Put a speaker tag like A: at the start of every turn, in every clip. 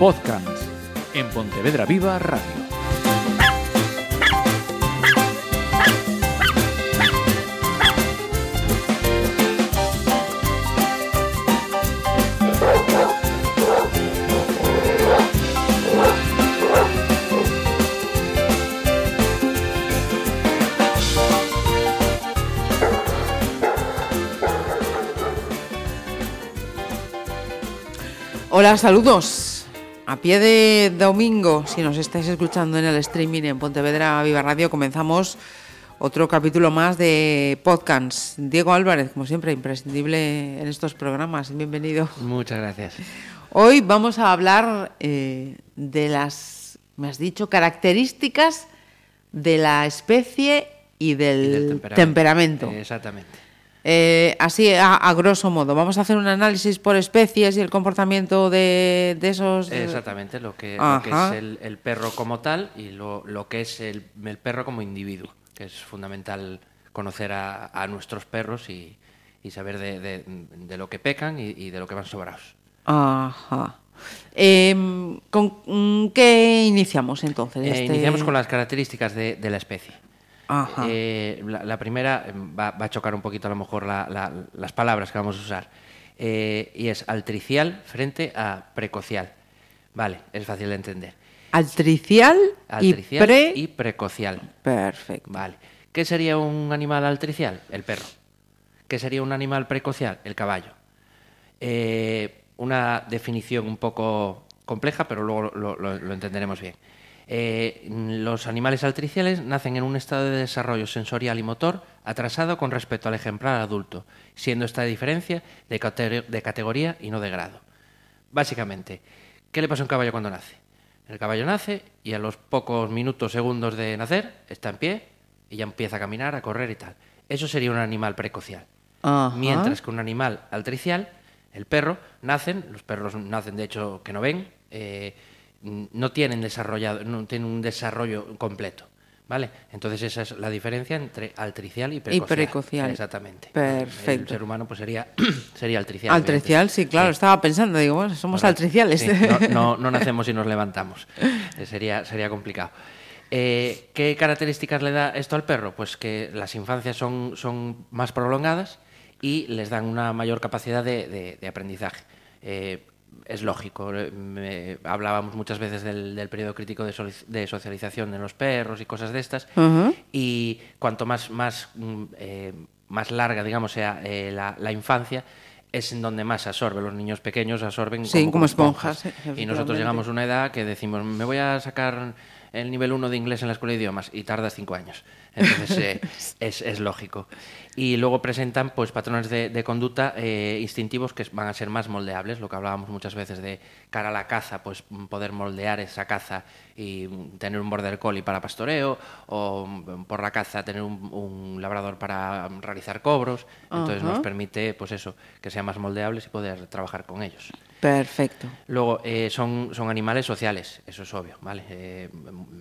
A: Podcast en Pontevedra Viva Radio.
B: Hola, saludos. A pie de domingo, si nos estáis escuchando en el streaming en Pontevedra Viva Radio, comenzamos otro capítulo más de podcast. Diego Álvarez, como siempre, imprescindible en estos programas. Bienvenido.
C: Muchas gracias.
B: Hoy vamos a hablar eh, de las, me has dicho, características de la especie y del,
C: Y del
B: temperamento.
C: Exactamente.
B: Eh, así, a, a grosso modo, vamos a hacer un análisis por especies y el comportamiento de, de esos... eh,
C: Exactamente, lo que, lo que
B: Ajá.
C: es el, el perro como tal y lo, lo que es el, el perro como individuo, que es fundamental conocer a, a nuestros perros y, y saber de, de- de lo que pecan y, y de lo que van sobrados.
B: Ajá. Em, ¿Con mm, qué iniciamos entonces?
C: Eh,
B: este-
C: Iniciamos con las características de, de la especie. Eh, la, la primera eh, va, va a chocar un poquito a lo mejor la- la- las palabras que vamos a usar. Eh, y es altricial frente a precocial. Vale, es fácil de entender.
B: Altricial,
C: Altricial
B: y pre...
C: y precocial.
B: Perfecto.
C: Vale. ¿Qué sería un animal altricial? El perro. ¿Qué sería un animal precocial? El caballo. Eh, una definición un poco compleja, pero luego lo, lo- lo entenderemos bien. Eh, los animales altriciales nacen en un estado de desarrollo sensorial y motor atrasado con respecto al ejemplar adulto, siendo esta diferencia de, cate- de categoría y no de grado. Básicamente, ¿qué le pasa a un caballo cuando nace? El caballo nace y a los pocos minutos, segundos de nacer, está en pie y ya empieza a caminar, a correr y tal. Eso sería un animal precocial. Mientras que un animal altricial, el perro, nacen, los perros nacen de hecho que no ven, eh, no tienen desarrollado, no tienen un desarrollo completo. ¿Vale? Entonces esa es la diferencia entre altricial y precocial.
B: precocial.
C: Exactamente.
B: Perfecto.
C: El ser humano pues sería, sería altricial.
B: Altricial, sí, claro, estaba pensando, digo, bueno, somos altriciales.
C: Sí, no, no- no nacemos y nos levantamos. Eh, sería, sería complicado. Eh, ¿Qué características le da esto al perro? Pues que las infancias son, son más prolongadas y les dan una mayor capacidad de, de- de aprendizaje. Eh, es lógico. eh, me- hablábamos muchas veces del, del periodo crítico de, de socialización de los perros y cosas de estas. Y cuanto más, más, mm, eh, más larga, digamos, sea eh, la, la infancia, es en donde más absorbe. Los niños pequeños absorben
B: Sí, como esponjas,
C: Y nosotros llegamos a una edad que decimos, me voy a sacar el nivel 1 de inglés en la escuela de idiomas y tardas cinco años. Entonces eh, es, es lógico. Y luego presentan pues patrones de, de conducta eh, instintivos que van a ser más moldeables, lo que hablábamos muchas veces de cara a la caza, pues poder moldear esa caza y tener un border collie para pastoreo o mm, por la caza tener un, un labrador para realizar cobros. Entonces nos permite pues eso, que sean más moldeables y poder trabajar con ellos.
B: Perfecto.
C: Luego, eh, son, son animales sociales, eso es obvio, ¿vale? Eh,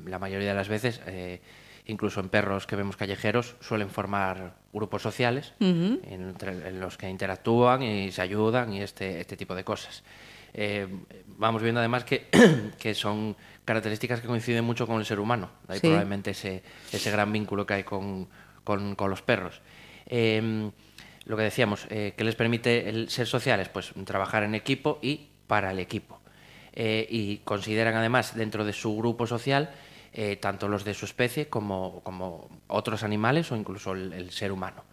C: la mayoría de las veces, eh, incluso en perros que vemos callejeros, suelen formar grupos sociales entre- en los que interactúan y se ayudan y este, este tipo de cosas. Eh, vamos viendo además que, que son características que coinciden mucho con el ser humano, de ahí
B: Sí.
C: probablemente ese, ese gran vínculo que hay con, con- con los perros. Lo que decíamos, eh, ¿qué les permite el ser sociales? Pues trabajar en equipo y para el equipo. Eh, y consideran además dentro de su grupo social eh, tanto los de su especie como, como otros animales o incluso el, el ser humano.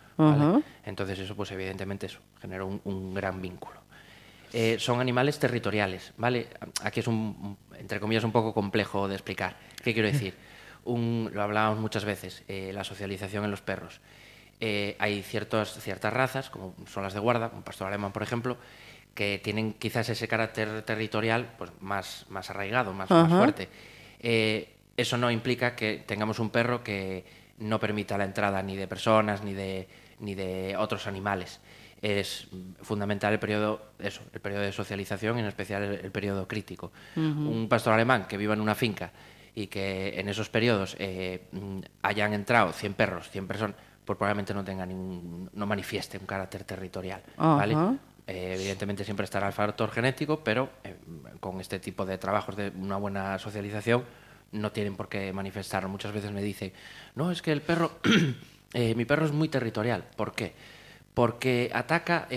C: Entonces eso pues evidentemente eso genera un, un gran vínculo. Eh, son animales territoriales, ¿vale? Aquí es un, un- entre comillas, un poco complejo de explicar. ¿Qué quiero decir? Un- lo hablábamos muchas veces, eh, la socialización en los perros. Eh, hay ciertos, ciertas razas, como son las de guarda, un pastor alemán, por ejemplo, que tienen quizás ese carácter territorial pues, más, más arraigado, más, fuerte. Eh, eso no implica que tengamos un perro que no permita la entrada ni de personas ni de, ni de otros animales. Es fundamental el periodo, eso, el periodo de socialización, en especial el, el periodo crítico. Un pastor alemán que viva en una finca y que en esos periodos eh, mm, hayan entrado 100 perros, 100 personas, pues probablemente no tenga ningún, no manifieste un carácter territorial. Eh, evidentemente siempre estará el factor genético, pero eh, con este tipo de trabajos de una buena socialización no tienen por qué manifestarlo. Muchas veces me dicen, no, es que el perro, eh, mi perro es muy territorial. ¿Por qué? Porque ataca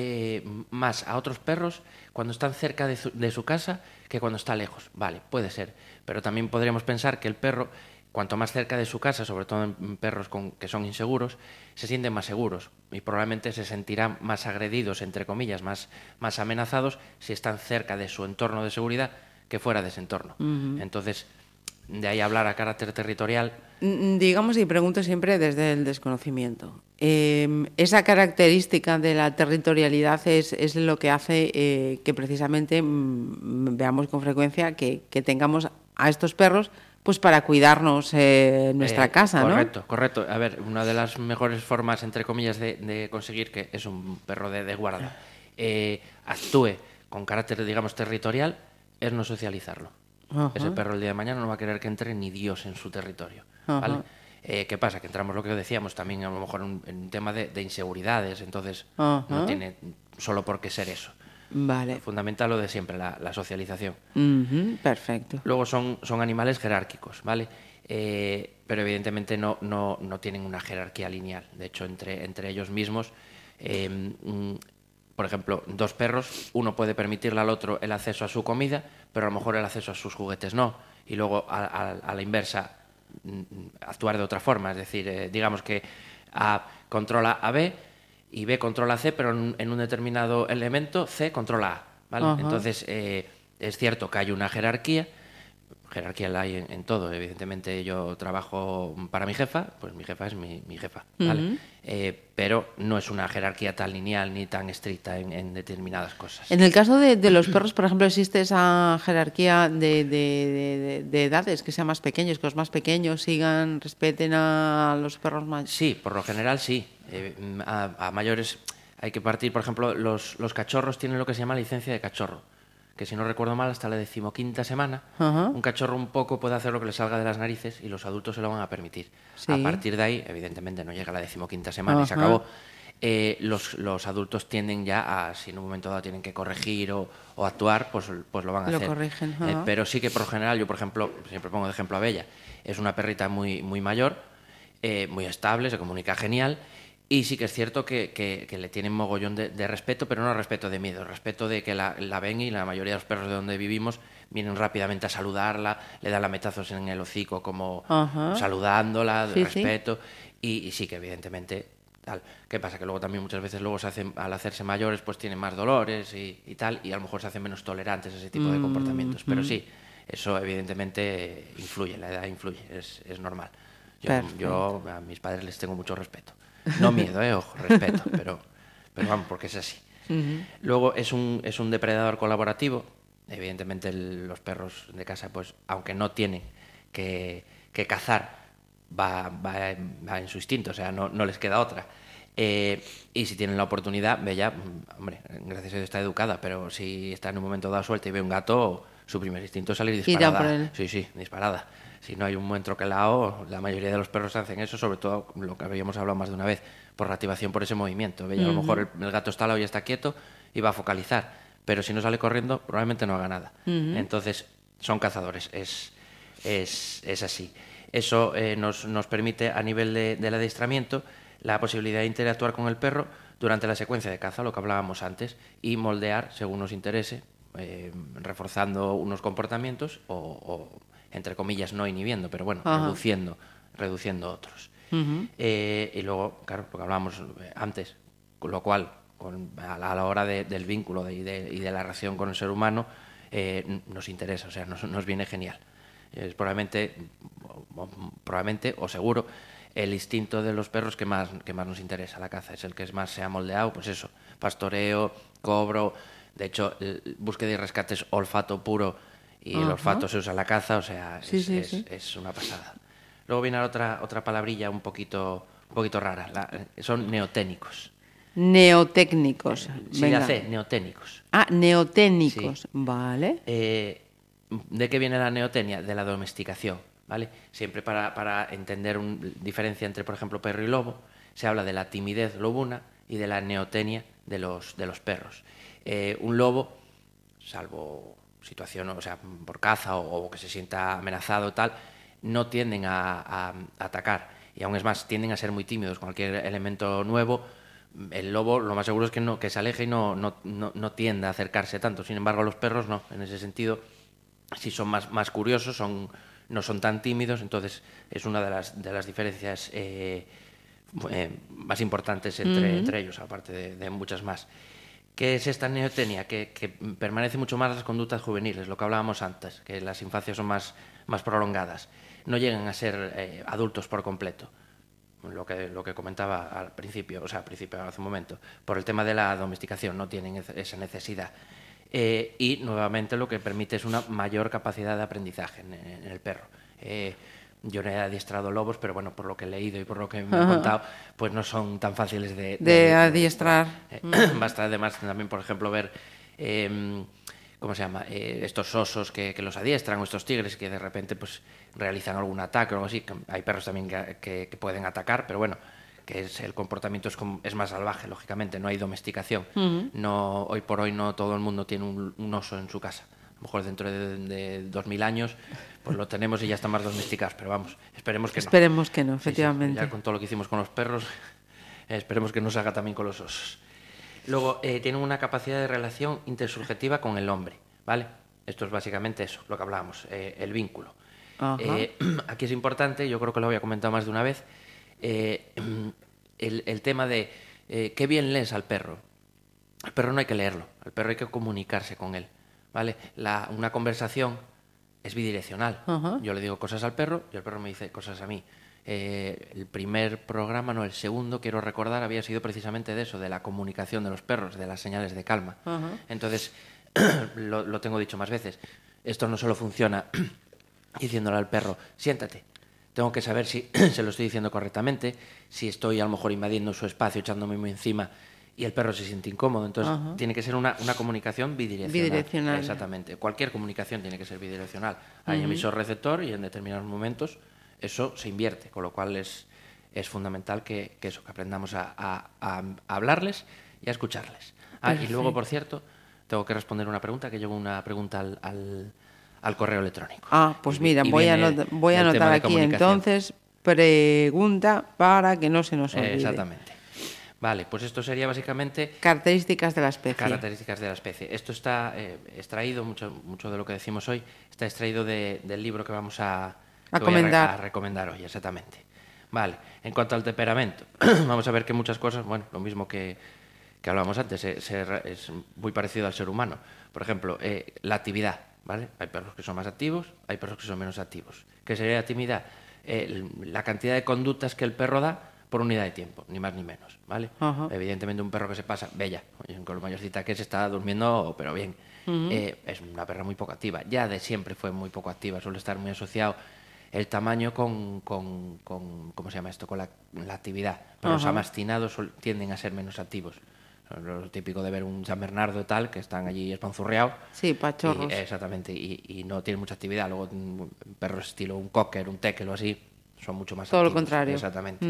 C: más a otros perros cuando están cerca de su, de su casa que cuando está lejos. Vale, puede ser. Pero también podríamos pensar que el perro cuanto más cerca de su casa, sobre todo en perros con, que son inseguros, se sienten más seguros y probablemente se sentirán más agredidos, entre comillas, más, más amenazados si están cerca de su entorno de seguridad que fuera de ese entorno. Entonces, de ahí hablar a carácter territorial.
B: Digamos, y pregunto siempre desde el desconocimiento. Eh, esa característica de la territorialidad es, es lo que hace eh, que precisamente mm, veamos con frecuencia que, que tengamos a estos perros pues para cuidarnos eh, nuestra
C: Eh,
B: casa, ¿no?
C: Correcto, correcto. A ver, una de las mejores formas, entre comillas, de, de conseguir que es un perro de, de guarda eh, actúe con carácter, digamos, territorial, es no socializarlo.
B: Ajá.
C: Ese perro el día de mañana no va a querer que entre ni Dios en su territorio. ¿vale? Eh, ¿Qué pasa? Que entramos lo que decíamos también a lo mejor en, en un tema de, de inseguridades, entonces
B: Ajá.
C: no tiene solo por qué ser eso.
B: Vale.
C: Fundamental lo de siempre, la, la socialización.
B: Perfecto.
C: Luego son, son animales jerárquicos, ¿vale? Eh, pero evidentemente no, no, no tienen una jerarquía lineal. De hecho, entre, entre ellos mismos, eh, mm, por ejemplo, dos perros, uno puede permitirle al otro el acceso a su comida, pero a lo mejor el acceso a sus juguetes no. Y luego, a, a- a la inversa, mm, actuar de otra forma. Es decir, eh, digamos que A controla a B y B controla C, pero en, un determinado elemento C controla A. Entonces, eh, es cierto que hay una jerarquía, jerarquía la hay en, en todo. Evidentemente yo trabajo para mi jefa, pues mi jefa es mi, mi jefa, ¿vale? Eh, pero no es una jerarquía tan lineal ni tan estricta en, en determinadas cosas.
B: En el caso de, de los perros, por ejemplo, existe esa jerarquía de, de- de- de edades, que sean más pequeños, que los más pequeños sigan, respeten a los perros más.
C: Sí, por lo general sí. Eh, a, a mayores hay que partir, por ejemplo, los, los cachorros tienen lo que se llama licencia de cachorro, que si no recuerdo mal, hasta la decimoquinta semana, un cachorro un poco puede hacer lo que le salga de las narices y los adultos se lo van a permitir.
B: Sí.
C: A partir de ahí, evidentemente no llega a la decimoquinta semana y se acabó. Eh, los, los adultos tienden ya a, si en un momento dado tienen que corregir o, o actuar, pues, pues lo van a
B: Lo
C: hacer.
B: corrigen,
C: Eh, pero sí que por lo general, yo por ejemplo, siempre pongo de ejemplo a Bella, es una perrita muy, muy mayor, eh, muy estable, se comunica genial. Y sí que es cierto que, que- que le tienen mogollón de, de respeto, pero no respeto de miedo, respeto de que la, la ven y la mayoría de los perros de donde vivimos vienen rápidamente a saludarla, le dan lametazos en el hocico como
B: Ajá.
C: saludándola, de
B: Sí, sí.
C: respeto. Y, y sí que evidentemente tal. ¿Qué pasa? Que luego también muchas veces luego se hacen, al hacerse mayores pues tienen más dolores y, y tal, y a lo mejor se hacen menos tolerantes a ese tipo
B: Mm,
C: de comportamientos. Pero sí, eso evidentemente influye, la edad influye, es, es normal. Yo, yo a mis padres les tengo mucho respeto. No miedo, eh, ojo, respeto, pero, pero vamos, porque es así. Luego es un, es un depredador colaborativo. Evidentemente el- los perros de casa, pues aunque no tienen que, que cazar, va, va, en, va en su instinto, o sea, no, no les queda otra. Eh, y si tienen la oportunidad, Bella, mm, hombre, gracias a Dios está educada, pero si está en un momento dado suelta y ve un gato, su primer instinto es salir disparada.
B: por él.
C: Sí, sí, disparada. Si no hay un buen troquelado, la mayoría de los perros hacen eso, sobre todo lo que habíamos hablado más de una vez, por reactivación por ese movimiento. A lo mejor el, el gato está al lado y está quieto y va a focalizar, pero si no sale corriendo, probablemente no haga nada. Entonces, son cazadores, es, es, es así. Eso eh, nos, nos permite, a nivel de- del adiestramiento, la posibilidad de interactuar con el perro durante la secuencia de caza, lo que hablábamos antes, y moldear según nos interese, eh, reforzando unos comportamientos o, o, entre comillas, no inhibiendo, pero bueno,
B: Ajá.
C: reduciendo, reduciendo otros. Eh, y luego, claro, lo que hablábamos eh, antes, con lo cual, con- a, la, a la hora de- del vínculo de- y, de, y de la relación con el ser humano, eh, nos interesa, o sea, nos, nos viene genial. Es probablemente, probablemente o seguro, el instinto de los perros que más, que más nos interesa, la caza, es el que más se ha moldeado, pues eso, pastoreo, cobro, de hecho, búsqueda y rescate es olfato puro y el
B: Ajá.
C: olfato se usa en la caza, o sea,
B: Sí,
C: es,
B: sí,
C: es-
B: sí.
C: es una pasada. Luego viene otra, otra palabrilla un poquito, un poquito rara, la- son neoténicos.
B: Neotécnicos. Venga.
C: la C, neoténicos.
B: Ah, neotécnicos. Vale.
C: Eh, ¿De qué viene la neotenia? De la domesticación, ¿vale? Siempre para, para entender una diferencia entre, por ejemplo, perro y lobo, se habla de la timidez lobuna y de la neotenia de los, de los perros. Eh, un lobo, salvo situación, o sea, por caza o, o que se sienta amenazado tal, no tienden a, a- a atacar. Y aún es más, tienden a ser muy tímidos. Cualquier elemento nuevo, el lobo lo más seguro es que, no, que se aleje y no, no, no, no tienda a acercarse tanto. Sin embargo, los perros no. En ese sentido, sí son más, más curiosos, son, no son tan tímidos, entonces es una de las, de las diferencias eh, eh, más importantes entre, entre ellos, aparte de, de muchas más. ¿Qué es esta neotenia? Que, que permanece mucho más las conductas juveniles, lo que hablábamos antes, que las infancias son más, más prolongadas. No llegan a ser eh, adultos por completo lo que, lo que comentaba al principio, o sea, al principio, hace un momento, por el tema de la domesticación, no tienen esa- necesidad. Eh, y nuevamente lo que permite es una mayor capacidad de aprendizaje en, en el perro. Eh, yo no he adiestrado lobos, pero bueno, por lo que he leído y por lo que me han contado, pues no son tan fáciles de,
B: De adiestrar.
C: eh, Basta además también, por ejemplo, ver, eh, ¿cómo se llama? Eh, estos osos que, que los adiestran o estos tigres que de repente pues realizan algún ataque o algo así. Hay perros también que, que- que pueden atacar, pero bueno, que es, el comportamiento es, como- es más salvaje, lógicamente, no hay domesticación. no, hoy por hoy no todo el mundo tiene un, un oso en su casa. A lo mejor dentro de, de 2000 años pues lo tenemos y ya están más domesticados, pero vamos, esperemos que no.
B: Esperemos que no,
C: sí,
B: efectivamente.
C: ya con todo lo que hicimos con los perros, esperemos que nos haga también con los osos. Luego, eh, tienen una capacidad de relación intersubjetiva con el hombre, ¿vale? Esto es básicamente eso, lo que hablábamos, eh, el vínculo. Eh, aquí es importante, yo creo que lo había comentado más de una vez, eh, el, el tema de qué bien lees al perro. Al perro no hay que leerlo, al perro hay que comunicarse con él, ¿vale? La, una conversación es bidireccional. Yo le digo cosas al perro y el perro me dice cosas a mí. Eh, el primer programa, no, el segundo, quiero recordar, había sido precisamente de eso, de la comunicación de los perros, de las señales de calma. Entonces, lo, lo tengo dicho más veces, esto no solo funciona diciéndole al perro, siéntate. Tengo que saber si se lo estoy diciendo correctamente, si estoy a lo mejor invadiendo su espacio, echándome encima y el perro se siente incómodo. Entonces,
B: Ajá.
C: tiene que ser una, una comunicación bidireccional.
B: Bidireccional.
C: Exactamente. Cualquier comunicación tiene que ser bidireccional. Hay emisor-receptor y en determinados momentos eso se invierte, con lo cual es, es fundamental que, que eso, que aprendamos a, a- hablarles y a escucharles. Ah, y luego, por cierto, tengo que responder una pregunta, que llegó una pregunta al, al- al correo electrónico.
B: Ah, pues
C: Y-
B: mira,
C: y
B: voy a, voy a anotar aquí entonces pregunta para que no se nos
C: Eh,
B: olvide.
C: exactamente. Vale, pues esto sería básicamente
B: Características de la especie.
C: Características de la especie. Esto está eh, extraído, mucho, mucho de lo que decimos hoy, está extraído de- del libro que vamos a,
B: A
C: que voy re-
B: comentar.
C: a recomendar hoy, exactamente. Vale, en cuanto al temperamento, vamos a ver que muchas cosas, bueno, lo mismo que, que hablábamos antes, se es muy parecido al ser humano. Por ejemplo, eh, la actividad, ¿vale? Hay perros que son más activos, hay perros que son menos activos. ¿Qué sería la actividad? Eh, la cantidad de conductas que el perro da por unidad de tiempo, ni más ni menos, ¿vale?
B: Ajá.
C: Evidentemente un perro que se pasa, bella, con lo mayorcita que se está durmiendo, pero bien. Eh, es una perra muy poco activa. Ya de siempre fue muy poco activa, suele estar muy asociado el tamaño con, con, con- ¿cómo se llama esto? Con la, la actividad. Pero los amastinados tienden a ser menos activos. Lo típico de ver un San Bernardo tal, que están allí espanzurreados.
B: Sí, pachorros.
C: Y, exactamente, y, y no tienen mucha actividad. Luego un perro estilo un cocker, un tekel o así, son mucho más
B: Todo lo
C: activos.
B: contrario.
C: Exactamente.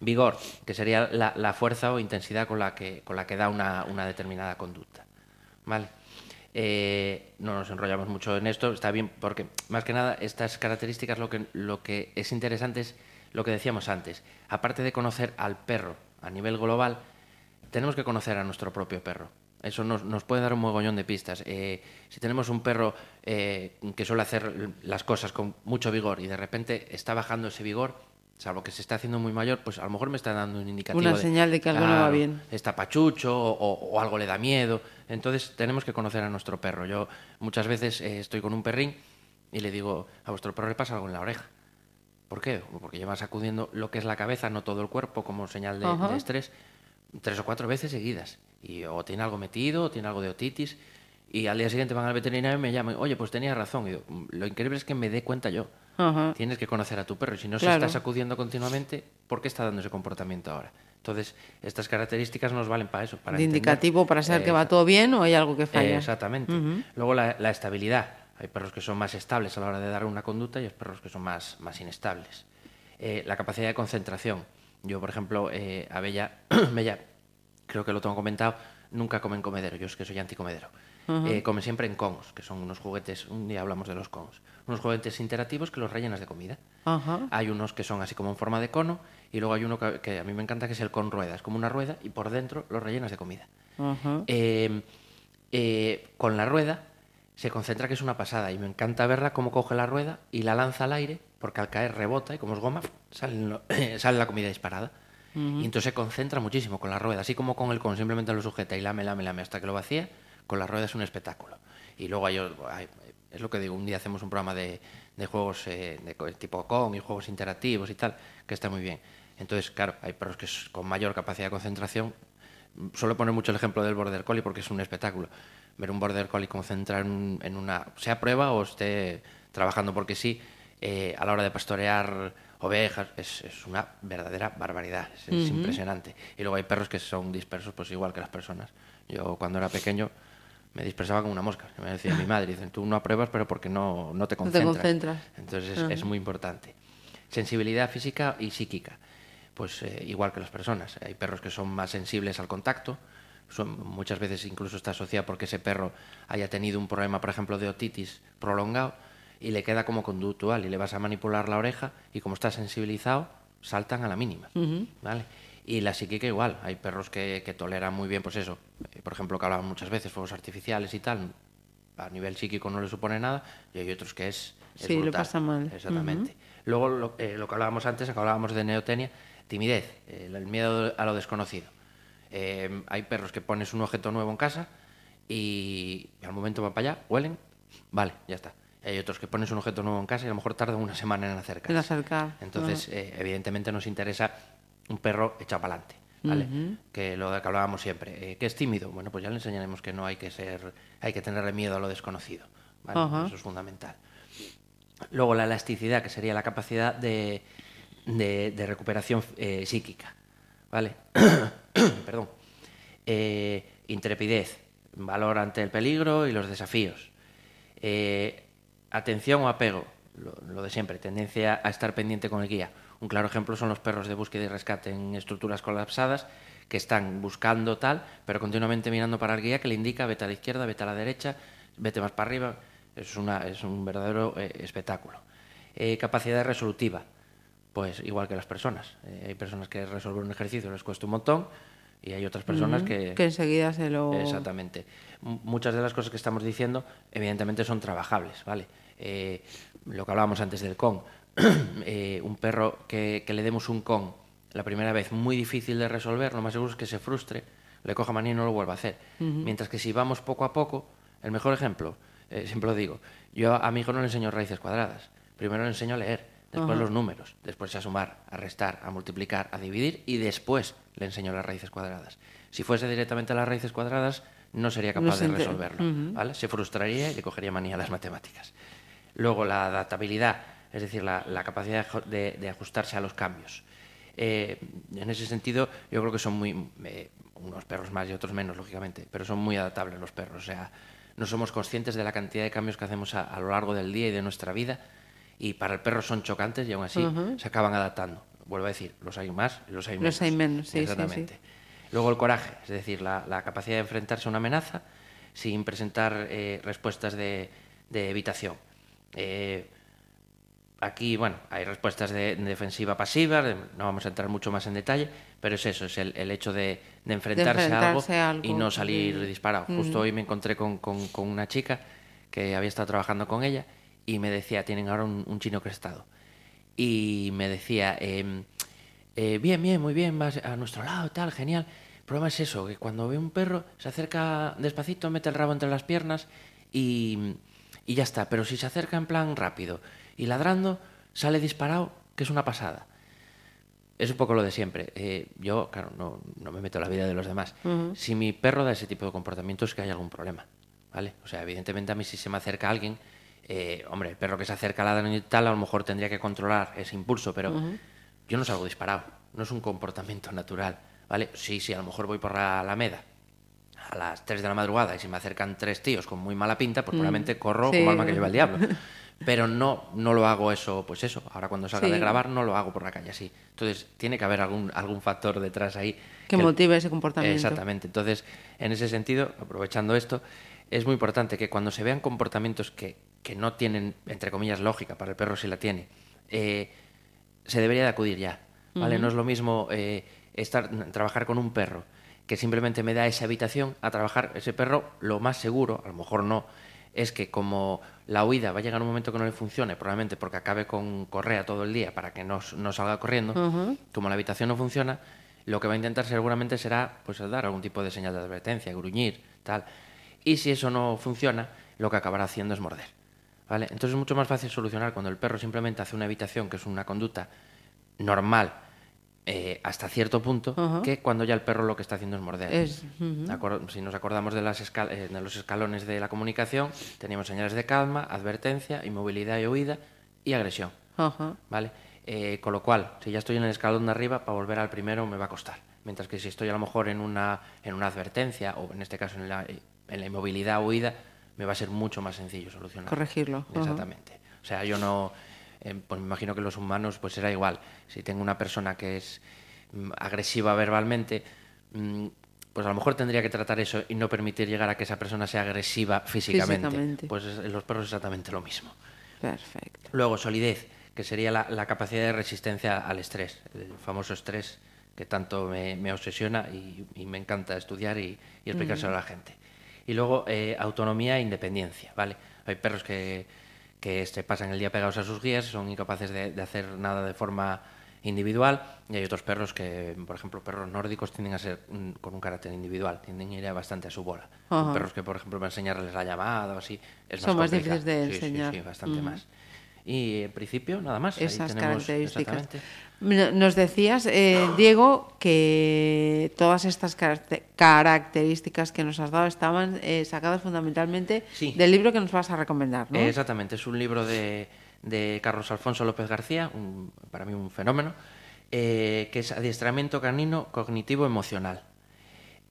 C: Vigor, que sería la, fuerza o intensidad con la que, con la que da una, una determinada conducta. ¿Vale? Eh, no nos enrollamos mucho en esto, está bien, porque más que nada estas características lo que, lo que es interesante es lo que decíamos antes. Aparte de conocer al perro a nivel global, tenemos que conocer a nuestro propio perro. Eso nos, nos puede dar un mogollón de pistas. Eh, si tenemos un perro eh, que suele hacer las cosas con mucho vigor y de repente está bajando ese vigor, salvo que se está haciendo muy mayor, pues a lo mejor me está dando un indicativo.
B: Una señal de que algo no va bien.
C: Está pachucho o, o- algo le da miedo. Entonces tenemos que conocer a nuestro perro. Yo muchas veces eh, estoy con un perrín y le digo, a vuestro perro le pasa algo en la oreja. ¿Por qué? Porque lleva sacudiendo lo que es la cabeza, no todo el cuerpo, como señal de, de estrés, tres o cuatro veces seguidas. Y o tiene algo metido, o tiene algo de otitis. Y al día siguiente van al veterinario y me llaman, oye, pues tenías razón. Y digo, "Mm, lo increíble es que me dé cuenta yo.
B: Ajá.
C: Tienes que conocer a tu perro. Y si no
B: Claro.
C: se está sacudiendo continuamente, ¿por qué está dando ese comportamiento ahora? Entonces, estas características nos valen para eso. Para
B: de
C: entender-
B: indicativo para saber que va todo bien o hay algo que
C: eh,
B: falla.
C: exactamente. Luego la, la estabilidad. Hay perros que son más estables a la hora de dar una conducta y hay perros que son más, más inestables. Eh, la capacidad de concentración. Yo, por ejemplo, eh, a Bella, Bella, creo que lo tengo comentado, nunca come en comedero. Yo es que soy anticomedero. eh, come siempre en cons, que son unos juguetes, un día hablamos de los cons, unos juguetes interactivos que los rellenas de comida.
B: Ajá.
C: Hay unos que son así como en forma de cono y luego hay uno que, que a mí me encanta que es el con ruedas, como una rueda y por dentro los rellenas de comida.
B: Ajá.
C: Eh, eh, con la rueda se concentra que es una pasada y me encanta verla cómo coge la rueda y la lanza al aire porque al caer rebota y como es goma sale, sale la comida disparada. Y entonces se concentra muchísimo con la rueda, así como con el con, simplemente lo sujeta y lame, lame, lame hasta que lo vacía, con la rueda es un espectáculo. Y luego hay, hay- es lo que digo, un día hacemos un programa de, de juegos eh, de tipo con y juegos interactivos y tal, que está muy bien. Entonces, claro, hay perros que con mayor capacidad de concentración Suelo poner mucho el ejemplo del border collie porque es un espectáculo. Ver un border collie concentrar en, en una, sea prueba o esté trabajando porque sí, eh, a la hora de pastorear ovejas, es, es una verdadera barbaridad, es, es impresionante. Y luego hay perros que son dispersos, pues igual que las personas. Yo cuando era pequeño me dispersaba como una mosca. Me decía mi madre, dicen, tú no apruebas, pero porque no, no te
B: No te
C: concentras. Entonces es, es muy importante. Sensibilidad física y psíquica. Pues eh, igual que las personas. Hay perros que son más sensibles al contacto. Son, muchas veces incluso está asociado porque ese perro haya tenido un problema, por ejemplo, de otitis prolongado y le queda como conductual y le vas a manipular la oreja y como está sensibilizado, saltan a la mínima. ¿vale? Y la psíquica igual. Hay perros que, que toleran muy bien, pues eso. eh, por ejemplo, que hablaban muchas veces, fuegos artificiales y tal. A nivel psíquico no le supone nada y hay otros que es, es
B: Sí, lo
C: brutal.
B: pasa mal.
C: Exactamente. Luego, lo, eh, lo que hablábamos antes, que hablábamos de neotenia, timidez, eh, el miedo a lo desconocido. Eh, hay perros que pones un objeto nuevo en casa y, y al momento van para allá, huelen, vale, ya está. Hay otros que pones un objeto nuevo en casa y a lo mejor tardan una semana en acercarse.
B: En acercar.
C: Entonces, eh, evidentemente nos interesa un perro echado para adelante. ¿vale? Que lo de que hablábamos siempre. Eh, ¿Que es tímido? Bueno, pues ya le enseñaremos que no hay que ser, hay que tenerle miedo a lo desconocido. ¿vale? Eso es fundamental. Luego la elasticidad, que sería la capacidad de, de- de recuperación eh, psíquica. ¿Vale? Perdón. Eh, intrepidez, valor ante el peligro y los desafíos. Eh, atención o apego, lo, lo de siempre, tendencia a estar pendiente con el guía. Un claro ejemplo son los perros de búsqueda y rescate en estructuras colapsadas que están buscando tal, pero continuamente mirando para el guía que le indica vete a la izquierda, vete a la derecha, vete más para arriba. Es, una, es un verdadero eh, espectáculo. Eh, capacidad resolutiva, pues igual que las personas. Eh, hay personas que resolver un ejercicio les cuesta un montón y hay otras personas que...
B: Que enseguida se lo...
C: Exactamente. M- Muchas de las cosas que estamos diciendo, evidentemente, son trabajables, ¿vale? Eh, lo que hablábamos antes del con. Eh, un perro que, que le demos un con la primera vez muy difícil de resolver, lo más seguro es que se frustre, le coja manía y no lo vuelva a hacer. Mientras que si vamos poco a poco, el mejor ejemplo, eh, siempre lo digo, yo a mi hijo no le enseño raíces cuadradas, primero le enseño a leer, después los números, después a sumar, a restar, a multiplicar, a dividir y después le enseño las raíces cuadradas. Si fuese directamente a las raíces cuadradas, no sería
B: No
C: capaz
B: se
C: de resolverlo. ¿vale? Se frustraría y le cogería manía a las matemáticas. Luego la adaptabilidad, es decir, la, la capacidad de ajustarse a los cambios. Eh, en ese sentido, yo creo que son muy. eh, unos perros más y otros menos, lógicamente, pero son muy adaptables los perros. O sea, no somos conscientes de la cantidad de cambios que hacemos a, a lo largo del día y de nuestra vida, y para el perro son chocantes y aún así se acaban adaptando. Vuelvo a decir, los hay más y los hay menos.
B: Los hay menos, sí, sí, sí.
C: Exactamente. Luego el coraje, es decir, la, la capacidad de enfrentarse a una amenaza sin presentar eh, respuestas de, de evitación. Eh, aquí, bueno, hay respuestas de, de defensiva pasiva, de- no vamos a entrar mucho más en detalle, pero es eso, es el, el hecho de, de enfrentarse,
B: enfrentarse
C: a,
B: a
C: algo y no salir disparado. Justo hoy me encontré con, con- con una chica que había estado trabajando con ella y me decía, tienen ahora un, un chino crestado. Y me decía, em, eh, bien, bien, muy bien, vas a nuestro lado, tal, genial. El problema es eso, que cuando ve un perro se acerca despacito, mete el rabo entre las piernas y, y ya está. Pero si se acerca en plan rápido y ladrando, sale disparado, que es una pasada. Es un poco lo de siempre. Eh, yo, claro, no, no me meto en la vida de los demás. Si mi perro da ese tipo de comportamientos es que hay algún problema. ¿Vale? O sea, evidentemente a mí si se me acerca alguien, eh, hombre, el perro que se acerca ladrando y tal, a lo mejor tendría que controlar ese impulso, pero yo no salgo disparado. No es un comportamiento natural. ¿Vale? Sí, sí, a lo mejor voy por la Alameda a las 3 de la madrugada y si me acercan tres tíos con muy mala pinta, pues probablemente corro
B: Sí.
C: como alma que lleva el diablo. Pero no, no lo hago eso, pues eso. Ahora cuando salga
B: Sí.
C: de grabar no lo hago por la calle así. Entonces tiene que haber algún, algún factor detrás ahí.
B: Que
C: el-
B: motive ese comportamiento.
C: Exactamente. Entonces, en ese sentido, aprovechando esto, es muy importante que cuando se vean comportamientos que, que no tienen, entre comillas, lógica, para el perro si la tiene, eh, se debería de acudir ya. ¿vale? No es lo mismo eh, estar, trabajar con un perro que simplemente me da esa habitación a trabajar ese perro, lo más seguro, a lo mejor no, es que como la huida va a llegar un momento que no le funcione, probablemente porque acabe con correa todo el día para que no, no salga corriendo, como la habitación no funciona, lo que va a intentar seguramente será pues dar algún tipo de señal de advertencia, gruñir, tal. Y si eso no funciona, lo que acabará haciendo es morder. ¿vale? Entonces es mucho más fácil solucionar cuando el perro simplemente hace una habitación, que es una conducta normal, eh, hasta cierto punto, que cuando ya el perro lo que está haciendo es morder. Si nos acordamos de, las eh, de los escalones de la comunicación, teníamos señales de calma, advertencia, inmovilidad y huida y agresión. ¿vale? Eh, con lo cual, si ya estoy en el escalón de arriba, para volver al primero me va a costar. Mientras que si estoy a lo mejor en una, en una advertencia, o en este caso en la, en la inmovilidad o huida, me va a ser mucho más sencillo solucionar.
B: Corregirlo.
C: Exactamente. O sea, yo no eh, pues me imagino que los humanos pues será igual. Si tengo una persona que es mm, agresiva verbalmente, mm, pues a lo mejor tendría que tratar eso y no permitir llegar a que esa persona sea agresiva físicamente. Pues en los perros es exactamente lo mismo.
B: Perfecto.
C: Luego, solidez, que sería la, capacidad de resistencia al estrés, el famoso estrés que tanto me, obsesiona y, me encanta estudiar y, explicárselo a la gente. Y luego, eh, autonomía e independencia, ¿vale? Hay perros que que se pasan el día pegados a sus guías, son incapaces de, hacer nada de forma individual y hay otros perros que, por ejemplo, perros nórdicos tienden a ser con un carácter individual, tienden a ir bastante a su bola. Perros que, por ejemplo, para enseñarles la llamada o así, es
B: son
C: más,
B: difíciles de enseñar.
C: Sí, bastante más. Y en principio, nada más.
B: Esas características. Nos decías, eh, Diego, que todas estas características que nos has dado estaban eh, sacadas fundamentalmente del libro que nos vas a recomendar, ¿no?
C: exactamente, es un libro de, Carlos Alfonso López García, para mí un fenómeno, eh, que es Adiestramiento Canino Cognitivo Emocional.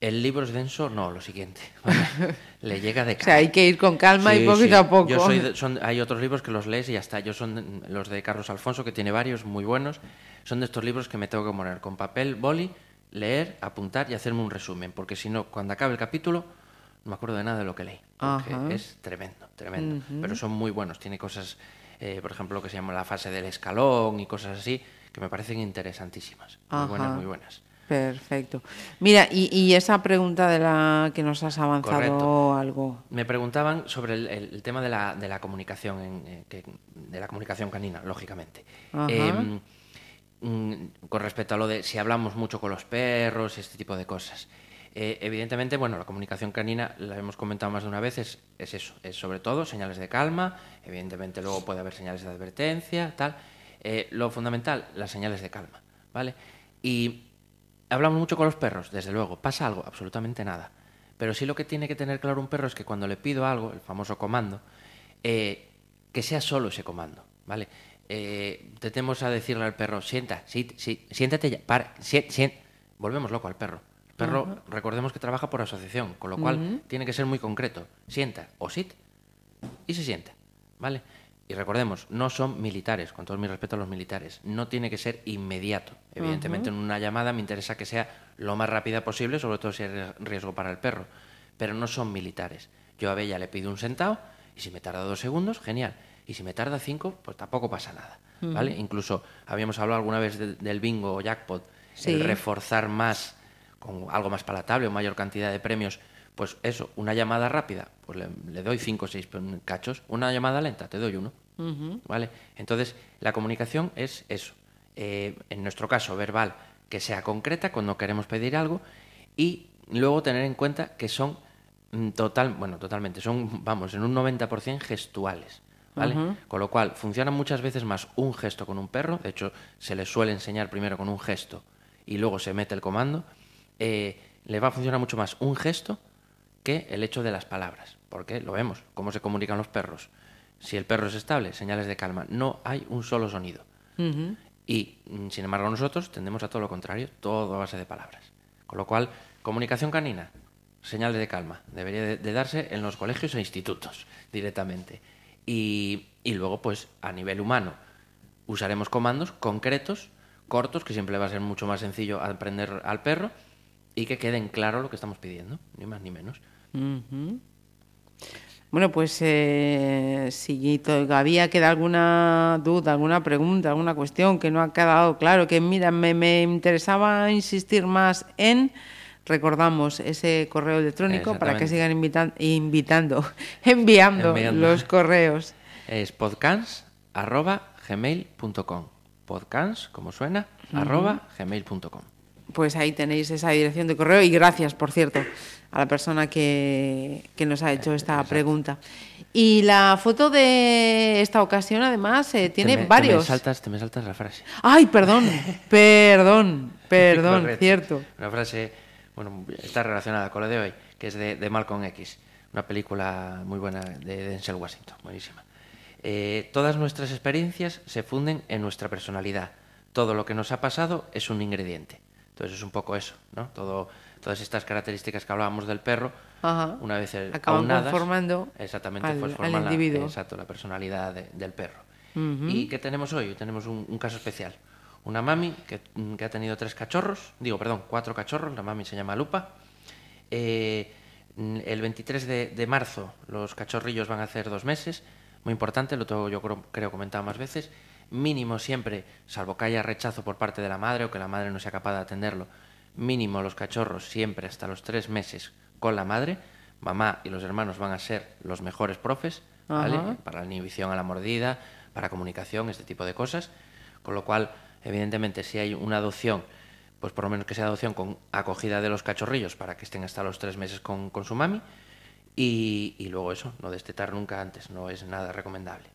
C: El libro es denso, no, lo siguiente. Le llega de
B: calma. O sea, hay que ir con calma y poquito a poco.
C: Yo soy son, hay otros libros que los lees y ya está. Yo son los de Carlos Alfonso, que tiene varios muy buenos. Son de estos libros que me tengo que poner con papel, boli, leer, apuntar y hacerme un resumen. Porque si no, cuando acabe el capítulo, no me acuerdo de nada de lo que leí. Porque es tremendo, tremendo. Pero son muy buenos. Tiene cosas, eh, por ejemplo, que se llama la fase del escalón y cosas así, que me parecen interesantísimas. Muy buenas, muy buenas.
B: Perfecto. Mira, y, esa pregunta de la que nos has avanzado algo.
C: Me preguntaban sobre el, tema de la, de la comunicación, en, eh, de la comunicación canina, lógicamente. Em, mm, con respecto a lo de si hablamos mucho con los perros, este tipo de cosas. Eh, evidentemente, bueno, la comunicación canina, la hemos comentado más de una vez, es, es, eso, es sobre todo señales de calma, evidentemente luego puede haber señales de advertencia, tal. Eh, lo fundamental, las señales de calma, ¿vale? Y Hablamos mucho con los perros, desde luego. ¿Pasa algo? Absolutamente nada. Pero sí lo que tiene que tener claro un perro es que cuando le pido algo, el famoso comando, eh, que sea solo ese comando, ¿vale? Eh, a decirle al perro, sienta, sí, siéntate ya, para, Volvemos loco al perro. El perro, recordemos que trabaja por asociación, con lo cual tiene que ser muy concreto. Sienta o sit y se sienta, ¿vale? Y recordemos, no son militares, con todo mi respeto a los militares. No tiene que ser inmediato. Evidentemente, en una llamada me interesa que sea lo más rápida posible, sobre todo si hay riesgo para el perro. Pero no son militares. Yo a Bella le pido un sentado y si me tarda dos segundos, genial. Y si me tarda cinco, pues tampoco pasa nada. ¿vale? Incluso habíamos hablado alguna vez del bingo o jackpot, el reforzar más con algo más palatable o mayor cantidad de premios pues eso, una llamada rápida, pues le, doy cinco o seis cachos. Una llamada lenta, te doy uno. ¿Vale? Entonces, la comunicación es eso. Eh, en nuestro caso, verbal, que sea concreta cuando queremos pedir algo y luego tener en cuenta que son mm, total, bueno, totalmente, son, vamos, en un 90% gestuales. ¿Vale? Con lo cual, funciona muchas veces más un gesto con un perro. De hecho, se le suele enseñar primero con un gesto y luego se mete el comando. Eh, le va a funcionar mucho más un gesto que el hecho de las palabras, porque lo vemos, cómo se comunican los perros. Si el perro es estable, señales de calma, no hay un solo sonido. Y, mm, sin embargo, nosotros tendemos a todo lo contrario, todo a base de palabras. Con lo cual, comunicación canina, señales de calma, debería de, darse en los colegios e institutos directamente. Y, y luego, pues, a nivel humano, usaremos comandos concretos, cortos, que siempre va a ser mucho más sencillo aprender al perro, y que queden claro lo que estamos pidiendo, ni más ni menos.
B: Bueno, pues eh, si todavía queda alguna duda, alguna pregunta, alguna cuestión que no ha quedado claro, que mira, me, me interesaba insistir más en, recordamos ese correo electrónico para que sigan invitan, invitando, enviando, enviando, los correos.
C: Es podcast.gmail.com podcast, como suena, uh -huh. arroba gmail.com.
B: Pues ahí tenéis esa dirección de correo y gracias, por cierto, a la persona que, que nos ha hecho esta Exacto. pregunta. Y la foto de esta ocasión, además, eh, tiene
C: te me,
B: varios.
C: Te me, saltas, te me saltas la frase.
B: Ay, perdón, perdón, perdón, cierto.
C: Una frase, bueno, está relacionada con lo de hoy, que es de, de Malcolm X, una película muy buena de Denzel Washington, buenísima. Eh, todas nuestras experiencias se funden en nuestra personalidad. Todo lo que nos ha pasado es un ingrediente. Entonces es un poco eso, ¿no? Todo, todas estas características que hablábamos del perro,
B: Ajá.
C: una vez
B: Acaban
C: aunadas,
B: conformando
C: exactamente,
B: al,
C: pues
B: al
C: forman la,
B: individuo.
C: exacto, la personalidad de, del perro.
B: Uh -huh.
C: ¿Y qué tenemos hoy? Hoy tenemos un, un, caso especial. Una mami que, que, ha tenido tres cachorros, digo, perdón, cuatro cachorros, la mami se llama Lupa. Eh, el 23 de, de marzo los cachorrillos van a hacer dos meses, muy importante, lo tengo yo creo, creo comentado más veces, mínimo siempre, salvo que haya rechazo por parte de la madre o que la madre no sea capaz de atenderlo, mínimo los cachorros siempre hasta los tres meses con la madre, mamá y los hermanos van a ser los mejores profes, ¿vale? para la inhibición a la mordida, para comunicación, este tipo de cosas, con lo cual, evidentemente, si hay una adopción, pues por lo menos que sea adopción con acogida de los cachorrillos para que estén hasta los tres meses con, con su mami, y, y, luego eso, no destetar nunca antes, no es nada recomendable.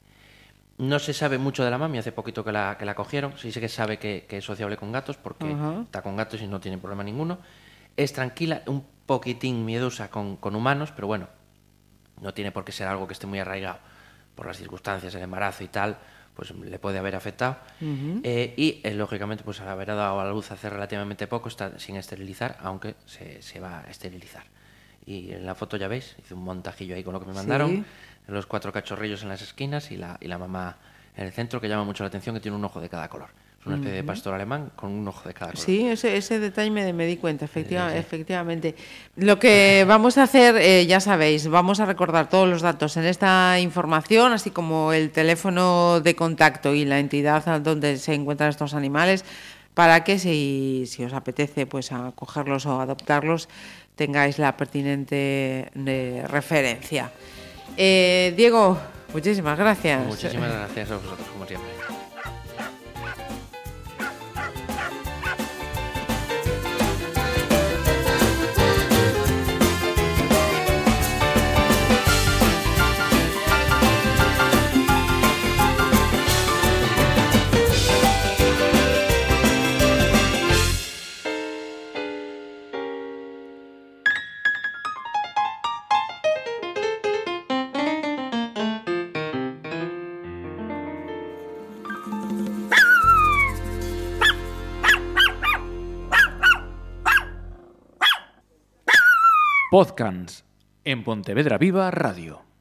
C: No se sabe mucho de la mami, hace poquito que la, que la cogieron, sí sé que sabe que, que es sociable con gatos porque uh -huh. está con gatos y no tiene problema ninguno. Es tranquila, un poquitín miedosa con, con, humanos, pero bueno, no tiene por qué ser algo que esté muy arraigado por las circunstancias, el embarazo y tal, pues le puede haber afectado. Uh -huh. eh, y eh, lógicamente, pues al haber dado a la luz hace relativamente poco, está sin esterilizar, aunque se, se va a esterilizar. Y en la foto ya veis, hice un montajillo ahí con lo que me mandaron. Sí. Los cuatro cachorrillos en las esquinas y la, y la mamá en el centro, que llama mucho la atención, que tiene un ojo de cada color. Es una especie de pastor alemán con un ojo de cada color.
B: Sí, ese, ese detalle me, me, di cuenta, efectiva, sí, sí. efectivamente. Lo que vamos a hacer, eh, ya sabéis, vamos a recordar todos los datos en esta información, así como el teléfono de contacto y la entidad donde se encuentran estos animales, para que si, si os apetece pues acogerlos o adoptarlos, tengáis la pertinente eh, referencia. Eh, Diego, muchísimas gracias.
C: Muchísimas gracias a vosotros, como siempre.
A: Podcans en Pontevedra Viva Radio.